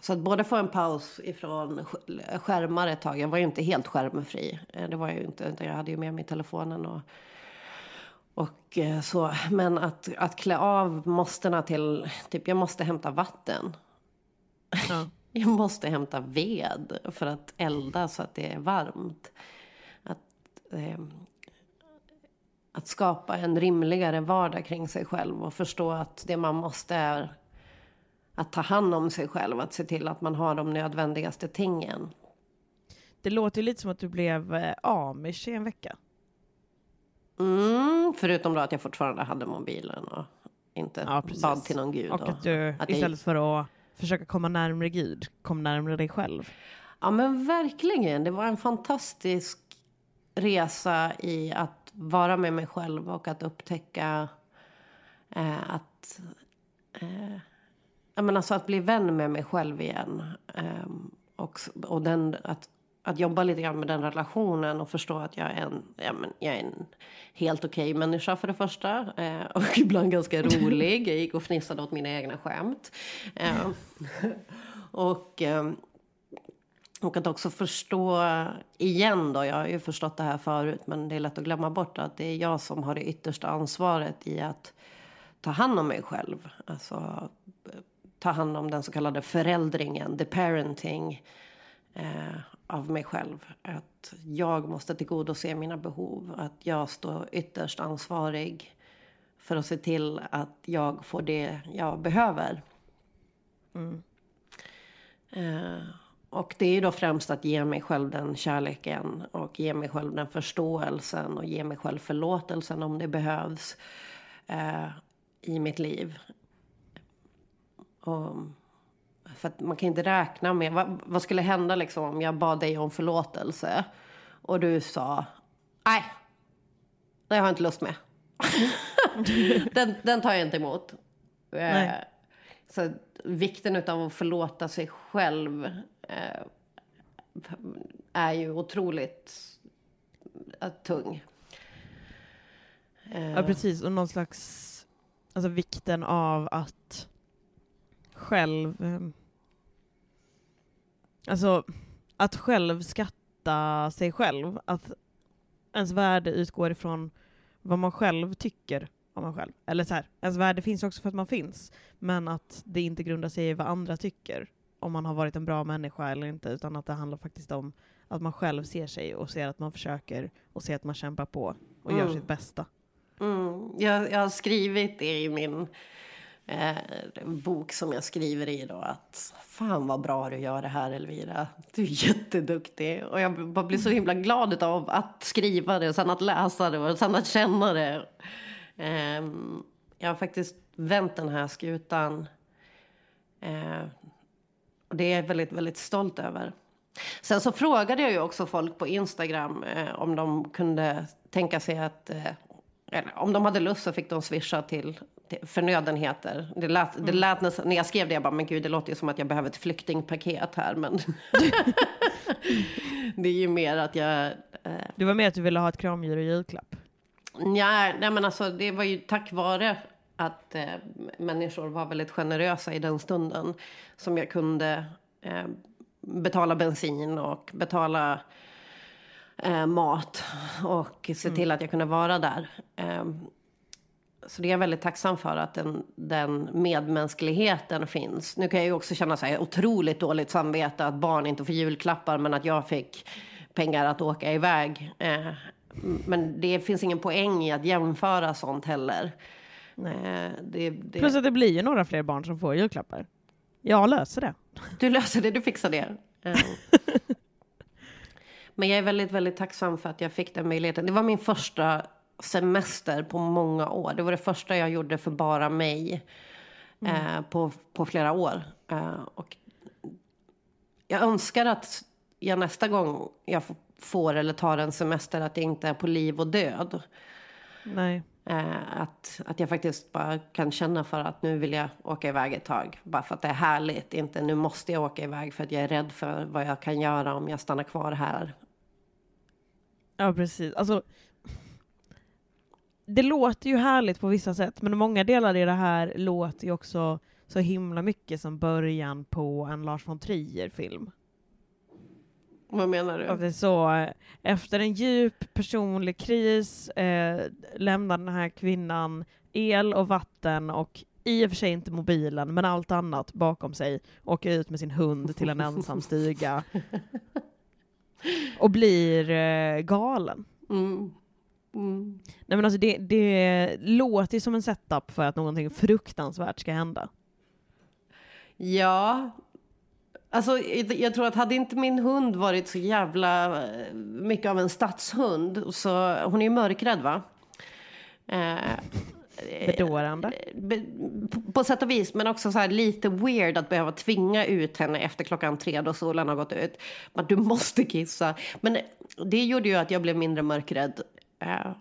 Speaker 2: så att både få en paus ifrån sk- skärmar ett tag. Jag var ju inte helt skärmfri. Eh, Det var jag ju inte. Jag hade ju med mig telefonen och, och eh, så. Men att, att klä av måstena till, typ jag måste hämta vatten. Jag måste hämta ved för att elda så att det är varmt. Att, eh, att skapa en rimligare vardag kring sig själv och förstå att det man måste är att ta hand om sig själv. Att se till att man har de nödvändigaste tingen.
Speaker 3: Det låter ju lite som att du blev eh, amish i en vecka.
Speaker 2: Mm, förutom då att jag fortfarande hade mobilen och inte
Speaker 3: Ja,
Speaker 2: bad till någon gud.
Speaker 3: Och att du
Speaker 2: att jag-
Speaker 3: istället för att försöka komma närmre Gud, kom närmre dig själv.
Speaker 2: Ja men verkligen. Det var en fantastisk resa i att vara med mig själv och att upptäcka eh, att... Eh, jag menar, så alltså att bli vän med mig själv igen. Eh, och och den, att, att jobba lite grann med den relationen och förstå att jag är en, ja, men jag är en helt okej människa för det första. Eh, och ibland ganska rolig. Jag gick och fnissade åt mina egna skämt. Eh, och... Eh, och att också förstå igen då, jag har ju förstått det här förut men det är lätt att glömma bort att det är jag som har det yttersta ansvaret i att ta hand om mig själv. Alltså eh, ta hand om den så kallade föräldringen, the parenting eh, av mig själv. Att jag måste tillgodose mina behov, att jag står ytterst ansvarig för att se till att jag får det jag behöver. Eh, och det är då främst att ge mig själv den kärleken och ge mig själv den förståelsen och ge mig själv förlåtelsen om det behövs eh, i mitt liv. Och, för att man kan inte räkna med, vad, vad skulle hända liksom om jag bad dig om förlåtelse och du sa nej, det har jag inte lust med. den, den tar jag inte emot. Eh,
Speaker 3: Nej.
Speaker 2: så vikten av att förlåta sig själv eh, är ju otroligt eh, tung. Eh,
Speaker 3: Ja, precis. Och någon slags... Alltså vikten av att själv... ehm, Alltså, att själv skatta sig själv. Att ens värde utgår ifrån vad man själv tycker om man själv. Eller så här, ens värde finns också för att man finns. Men att det inte grundar sig i vad andra tycker. Om man har varit en bra människa eller inte. Utan att det handlar faktiskt om att man själv ser sig och ser att man försöker och ser att man kämpar på och gör
Speaker 2: Mm.
Speaker 3: sitt bästa.
Speaker 2: Mm, jag, jag har skrivit det i min eh, bok som jag skriver i då att fan vad bra du gör det här Elvira. Du är jätteduktig. Och jag bara blir så himla glad av att skriva det och sen att läsa det och sen att känna det. Ehm, jag har faktiskt vänt den här skutan. Eh, och det är jag väldigt, väldigt stolt över. Sen så frågade jag ju också folk på Instagram eh, om de kunde tänka sig att... Eh, eller om de hade lust så fick de swisha till förnödenheter. Det lät, det lät nästan, när jag skrev det, jag bara, men gud, det låter ju som att jag behöver ett flyktingpaket här. Men det är ju mer att jag... Eh,
Speaker 3: Det var mer att du ville ha ett kramdjur i julklapp.
Speaker 2: Ja, nej men alltså det var ju tack vare att eh, människor var väldigt generösa i den stunden som jag kunde eh, betala bensin och betala eh, mat och se till att jag kunde vara där. Eh, så det är jag väldigt tacksam för att den, den medmänskligheten finns. Nu kan jag ju också känna så här otroligt dåligt samvete att barn inte får julklappar men att jag fick pengar att åka iväg. Eh, men det finns ingen poäng i att jämföra sånt heller. Eh, det, det,
Speaker 3: Plus att det blir ju några fler barn som får julklappar. Jag löser det.
Speaker 2: Du löser det, du fixar det. Eh. Men jag är väldigt, väldigt tacksam för att jag fick den möjligheten. Det var min första semester på många år. Det var det första jag gjorde för bara mig eh, på, på flera år. Eh, och jag önskar att jag nästa gång jag får eller tar en semester att det inte är på liv och död.
Speaker 3: Nej.
Speaker 2: Eh, att, att jag faktiskt bara kan känna för att nu vill jag åka iväg ett tag. Bara för att det är härligt. Inte nu måste jag åka iväg för att jag är rädd för vad jag kan göra om jag stannar kvar här.
Speaker 3: Ja, precis. Alltså, det låter ju härligt på vissa sätt, men många delar i det här låter ju också så himla mycket som början på en Lars von Trier-film.
Speaker 2: Vad menar du?
Speaker 3: Att det så, eh, efter en djup personlig kris eh, lämnar den här kvinnan el och vatten och i och för sig inte mobilen, men allt annat bakom sig, åker ut med sin hund till en ensam stuga och blir eh, galen.
Speaker 2: Mm. Mm.
Speaker 3: Nej men alltså det, det låter som en setup för att någonting fruktansvärt ska hända.
Speaker 2: Ja. Alltså, jag tror att hade inte min hund varit så jävla eh, mycket av en stadshund, så hon är ju mörkrädd va? Eh,
Speaker 3: Bedårande.
Speaker 2: be- på, på sätt och vis, men också så här lite weird att behöva tvinga ut henne efter klockan tre då solen har gått ut. Men du måste kissa. Men det gjorde ju att jag blev mindre mörkrädd. Eh,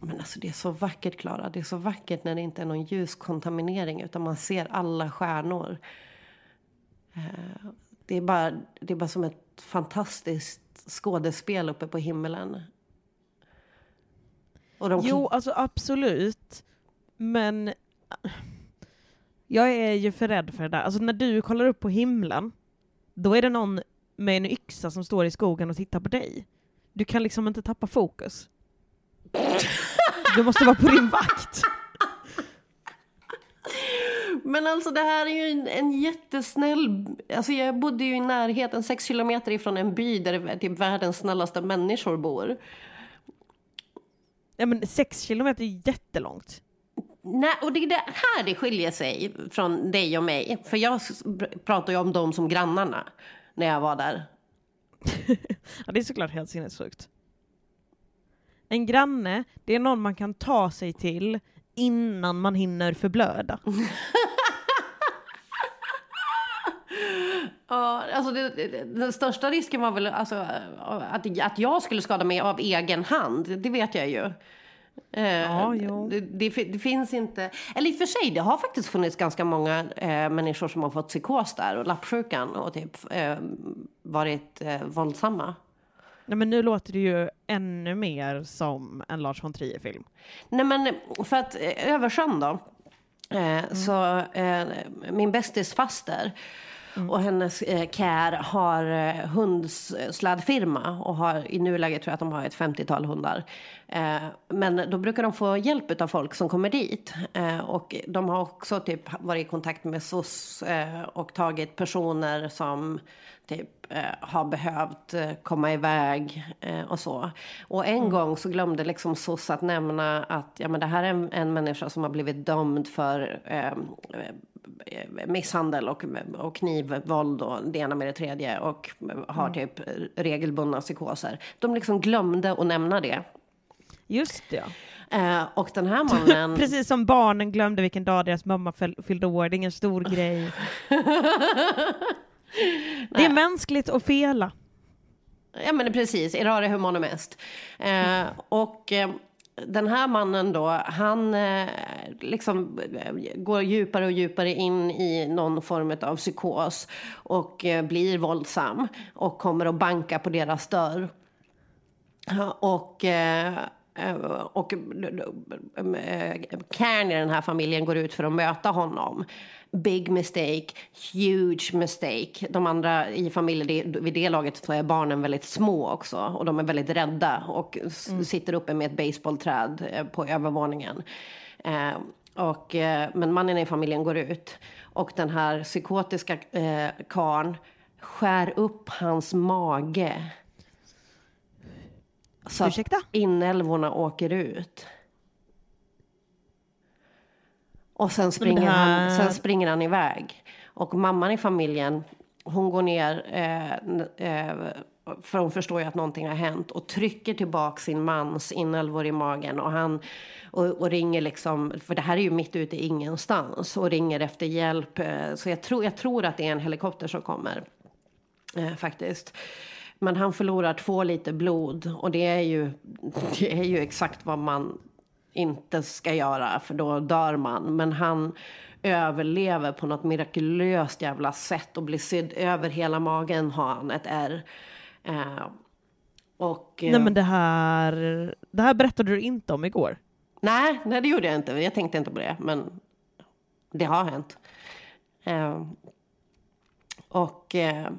Speaker 2: Men alltså det är så vackert Klara. Det är så vackert när det inte är någon ljuskontaminering utan man ser alla stjärnor. Eh, Det är bara, det är bara som ett fantastiskt skådespel uppe på himmelen. De
Speaker 3: Jo, alltså absolut. Men jag är ju för rädd för det där. Alltså när du kollar upp på himlen, då är det någon med en yxa som står i skogen och tittar på dig. Du kan liksom inte tappa fokus. Du måste vara på din vakt.
Speaker 2: Men alltså det här är ju en, en jättesnäll... Alltså jag bodde ju i närheten, sex kilometer ifrån en by där typ världens snällaste människor bor.
Speaker 3: Ja men sex kilometer är jättelångt.
Speaker 2: Nej, och det är det här det skiljer sig från dig och mig. För jag pratar ju om dem som grannarna när jag var där.
Speaker 3: Ja, det är såklart helt sinnessjukt. En granne, det är någon man kan ta sig till innan man hinner förblöda.
Speaker 2: Ja, alltså det, det, den största risken var väl alltså, att, att jag skulle skada mig av egen hand. Det vet jag ju. Eh,
Speaker 3: Ja.
Speaker 2: Det, det, fi- det finns inte... Eller i och för sig, det har faktiskt funnits ganska många eh, människor som har fått psykos där och lappsjukan och typ eh, varit eh, våldsamma.
Speaker 3: Nej, men nu låter det ju ännu mer som en Lars von Trier-film.
Speaker 2: Nej men för att eh, över sjön då. Eh, Så eh, min bästis faster och hennes eh, care har eh, hundslädfirma och har i nuläget tror jag att de har ett 50-tal hundar. Eh, men då brukar de få hjälp av folk som kommer dit. Eh, och de har också typ varit i kontakt med SOS eh, och tagit personer som typ har behövt eh, komma iväg och så. Och en gång så glömde liksom SOS att nämna att ja, men det här är en, en människa som har blivit dömd för eh, misshandel och, och knivvåld och det ena med det tredje och har typ regelbundna psykoser. De liksom glömde att nämna det.
Speaker 3: Just det.
Speaker 2: Eh, och den här mannen...
Speaker 3: Precis som barnen glömde vilken dag deras mamma fyll- fyllde år, det är ingen stor grej. det är mänskligt att fela.
Speaker 2: Ja men precis, errare humanum est. Eh, och eh, den här mannen då, han eh, liksom eh, går djupare och djupare in i någon form av psykos och eh, blir våldsam och kommer att banka på deras dörr. Och, eh, och eh, Kern i den här familjen går ut för att möta honom. Big mistake, huge mistake. De andra i familjen, vid det laget så är barnen väldigt små också. Och de är väldigt rädda och s- sitter uppe med ett baseballträd eh, på övervåningen. Eh, och, eh, men mannen i familjen går ut. Och den här psykotiska eh, karln skär upp hans mage. Så att
Speaker 3: Ursäkta?
Speaker 2: inälvorna åker ut. Och sen springer,
Speaker 3: här-
Speaker 2: han, sen springer han iväg. Och mamman i familjen hon går ner, eh, eh, för hon förstår ju att någonting har hänt och trycker tillbaka sin mans inälvor i magen och han och, och ringer liksom, för det här är ju mitt ute i ingenstans och ringer efter hjälp. Eh, så jag tror, jag tror att det är en helikopter som kommer eh, faktiskt. Men han förlorar två liter blod och det är ju, det är ju exakt vad man inte ska göra för då dör man. Men han överlever på något mirakulöst jävla sätt och blir sydd över hela magen har han ett ärr. Eh, och, eh,
Speaker 3: Nej men det här, det här berättade du inte om igår.
Speaker 2: Nej, nej, det gjorde jag inte. Jag tänkte inte på det, men det har hänt. Eh, och eh,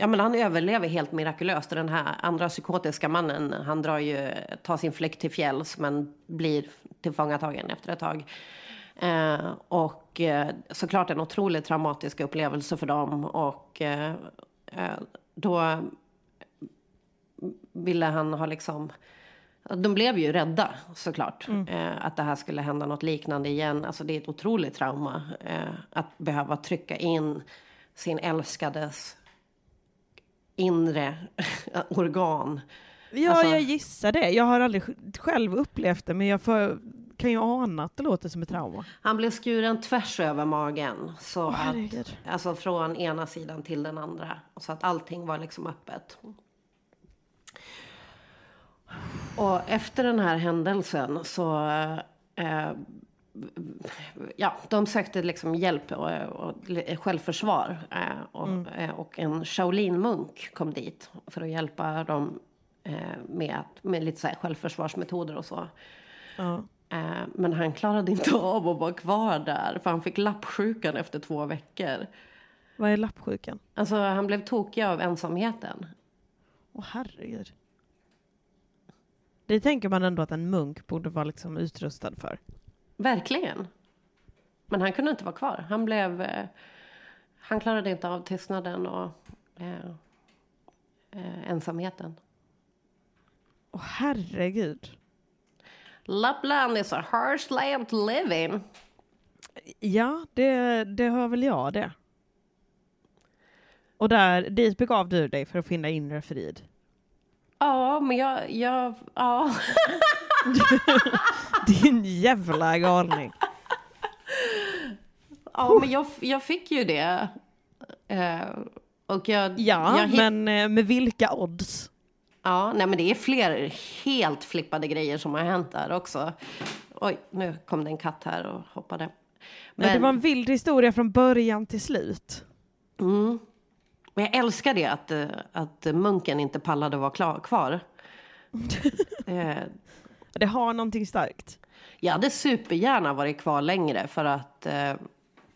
Speaker 2: ja, men han överlever helt mirakulöst. Den här andra psykotiska mannen, han drar ju, tar sin flykt till fjälls men blir tillfångatagen efter ett tag. Eh, och eh, såklart en otroligt traumatisk upplevelse för dem. Och eh, eh, då ville han ha liksom... De blev ju rädda såklart. Eh, att det här skulle hända något liknande igen. Alltså det är ett otroligt trauma. Eh, att behöva trycka in sin älskades inre organ.
Speaker 3: Ja,
Speaker 2: Alltså-
Speaker 3: jag gissar det. Jag har aldrig själv upplevt det, men jag får, kan ju ana att det låter som ett trauma.
Speaker 2: Han blev skuren tvärs över magen. Så
Speaker 3: Åh,
Speaker 2: att, alltså från ena sidan till den andra. Så att allting var liksom öppet. Och efter den här händelsen så... Eh, ja, de sökte liksom hjälp och, och självförsvar. Eh, och, eh, och en Shaolin-munk kom dit för att hjälpa dem eh, med, med lite så självförsvarsmetoder och så.
Speaker 3: Ja.
Speaker 2: Men han klarade inte av att vara kvar där för han fick lappsjukan efter två veckor.
Speaker 3: Vad är lappsjukan?
Speaker 2: Alltså han blev tokig av ensamheten.
Speaker 3: Åh herregud. Det tänker man ändå att en munk borde vara liksom utrustad för.
Speaker 2: Verkligen. Men han kunde inte vara kvar. Han blev... Eh, han klarade inte av tystnaden och eh, eh, ensamheten.
Speaker 3: Åh herregud.
Speaker 2: Lappland is a harsh land to live in.
Speaker 3: Ja, det, det hör väl jag det. Och där, dit begav du dig för att finna inre frid.
Speaker 2: Ja, men jag... jag ja.
Speaker 3: Din jävla galning.
Speaker 2: ja, men jag, jag fick ju det. Eh, och jag...
Speaker 3: Ja,
Speaker 2: jag
Speaker 3: men eh, med vilka odds?
Speaker 2: Ja, nej men det är fler helt flippade grejer som har hänt där också. Oj, nu kom det en katt här och hoppade.
Speaker 3: Men... Det var en vild historia från början till slut.
Speaker 2: Mm. Men jag älskar det att, eh, att munken inte pallade vara klar, kvar. eh,
Speaker 3: Det har någonting starkt.
Speaker 2: jag hade supergärna varit kvar längre för att, eh,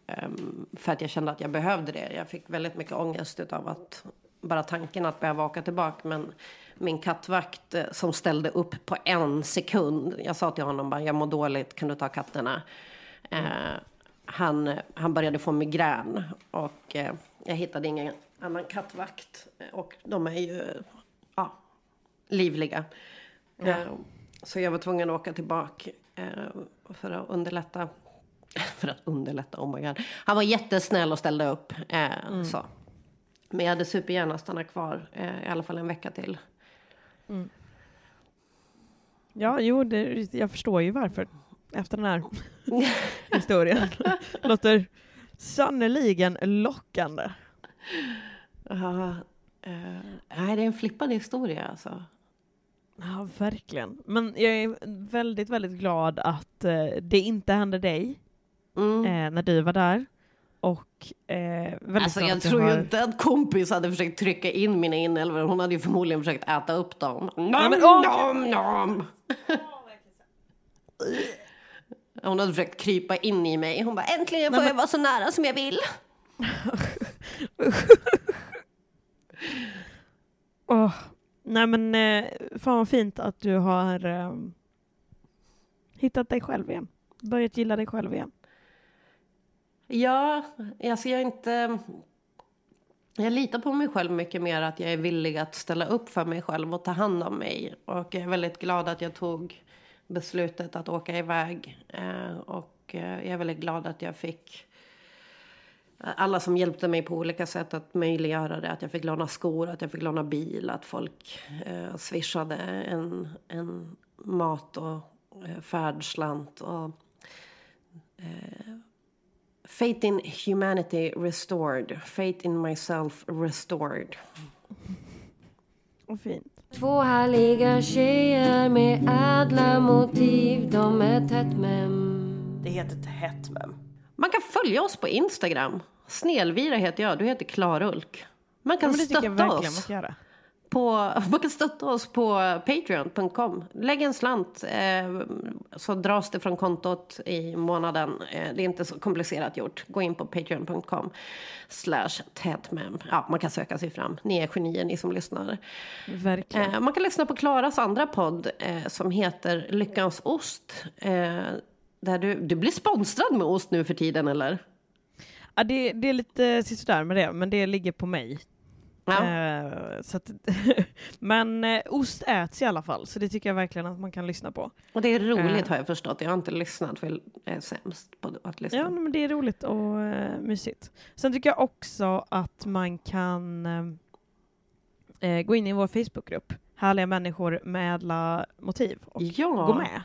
Speaker 2: ehm, för att jag kände att jag behövde det. Jag fick väldigt mycket ångest av att bara tanken att behöva åka tillbaka. Men min kattvakt eh, som ställde upp på en sekund. Jag sa till honom bara, jag mår dåligt, kan du ta katterna? Eh, han, han började få migrän och eh, jag hittade ingen annan kattvakt. Och de är ju ja, livliga.
Speaker 3: Ja.
Speaker 2: Eh, så jag var tvungen att åka tillbaka eh, för att underlätta. för att underlätta, oh my god. Han var jättesnäll och ställde upp. Eh, så. Men jag hade supergärna stannat kvar eh, i alla fall en vecka till.
Speaker 3: Ja, jo, det, jag förstår ju varför. Efter den här historien. Låter sannoliken lockande.
Speaker 2: Ja, eh, nej, det är en flippad historia alltså.
Speaker 3: Ja, verkligen. Men jag är väldigt, väldigt glad att eh, det inte hände dig
Speaker 2: Mm.
Speaker 3: eh, när du var där. Och eh,
Speaker 2: Alltså jag tror ju
Speaker 3: har-
Speaker 2: inte att kompis hade försökt trycka in mina inälvor. Hon hade ju förmodligen försökt äta upp dem. Nom,
Speaker 3: men åh!
Speaker 2: nom, nom. Hon hade försökt krypa in i mig. Hon bara äntligen får
Speaker 3: Nej,
Speaker 2: jag vara så nära som jag vill.
Speaker 3: Åh, nej men eh, fan vad fint att du har eh, hittat dig själv igen. Börjat gilla dig själv igen.
Speaker 2: Ja, alltså jag är inte... Jag litar på mig själv mycket mer att jag är villig att ställa upp för mig själv och ta hand om mig. Och jag är väldigt glad att jag tog beslutet att åka iväg. Eh, och eh, jag är väldigt glad att jag fick alla som hjälpte mig på olika sätt att möjliggöra det. Att jag fick låna skor, att jag fick låna bil, att folk eh, swishade en, en mat och eh, färdslant. Och, eh, Faith in humanity restored. Faith in myself restored.
Speaker 3: Och fint.
Speaker 1: Två härliga tjejer med ädla motiv. De är tätt mem.
Speaker 6: Det heter tätt mem.
Speaker 2: Man kan följa oss på Instagram. Snelvira heter jag, du heter Klarulk. Man kan
Speaker 3: Ja,
Speaker 2: stötta
Speaker 3: man
Speaker 2: oss. På, man kan stötta oss på patreon.com. Lägg en slant eh, så dras det från kontot i månaden. Eh, det är inte så komplicerat gjort. Gå in på patreon.com slash tätmem. Ja, man kan söka sig fram. Ni är genier ni som lyssnar.
Speaker 3: Verkligen.
Speaker 2: Eh, man kan lyssna på Klaras andra podd eh, som heter Lyckans ost. Eh, där du, du blir sponsrad med ost nu för tiden eller?
Speaker 3: Ja, det, det är lite sådär med det, men det ligger på mig.
Speaker 2: Ja.
Speaker 3: Eh, så att, men eh, ost äts i alla fall, så det tycker jag verkligen att man kan lyssna på.
Speaker 2: Och det är roligt
Speaker 3: Eh.
Speaker 2: har jag förstått. Jag har inte lyssnat för jag är sämst på att lyssna.
Speaker 3: Ja, men det är roligt och eh, mysigt. Sen tycker jag också att man kan eh, eh, gå in i vår Facebookgrupp, Härliga människor med ädla motiv, och
Speaker 2: Ja,
Speaker 3: gå med.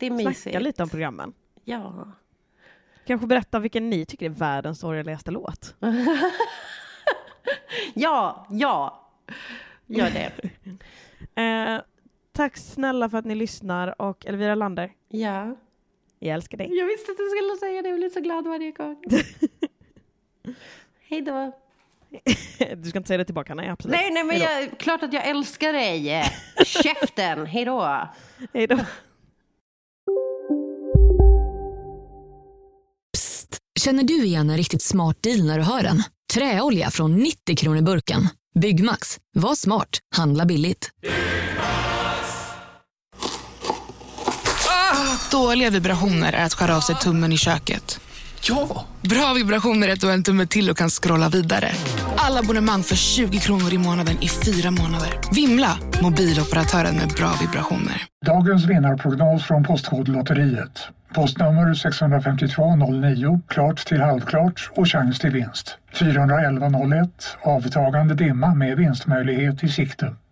Speaker 2: Det är
Speaker 3: Snacka
Speaker 2: mysigt.
Speaker 3: lite om programmen.
Speaker 2: Ja.
Speaker 3: Kanske berätta vilken ni tycker är världens sorgligaste låt.
Speaker 2: ja, ja. Gör det.
Speaker 3: Eh, tack snälla för att ni lyssnar och Elvira Lander.
Speaker 2: Ja.
Speaker 3: Jag älskar dig.
Speaker 2: Jag visste att du skulle säga det. Jag blir så glad varje gång. Hej då.
Speaker 3: Du ska inte säga det tillbaka, nej absolut.
Speaker 2: Nej, nej, men jag, klart att jag älskar dig. Käften. Hej då.
Speaker 3: Hej då.
Speaker 7: Känner du igen en riktigt smart deal när du hör den? Träolja från 90 kronor burken. Byggmax. Var smart. Handla billigt.
Speaker 8: Ah, dåliga vibrationer är att skära av sig tummen i köket.
Speaker 9: Ja!
Speaker 8: Bra vibrationer är du har en tumme till och kan scrolla vidare. Alla abonnemang för 20 kronor i månaden i fyra månader. Vimla! Mobiloperatören med bra vibrationer.
Speaker 10: Dagens vinnarprognos från Postkodlotteriet. Postnummer 65209, klart till halvklart och chans till vinst. 41101, avtagande dimma med vinstmöjlighet i sikte.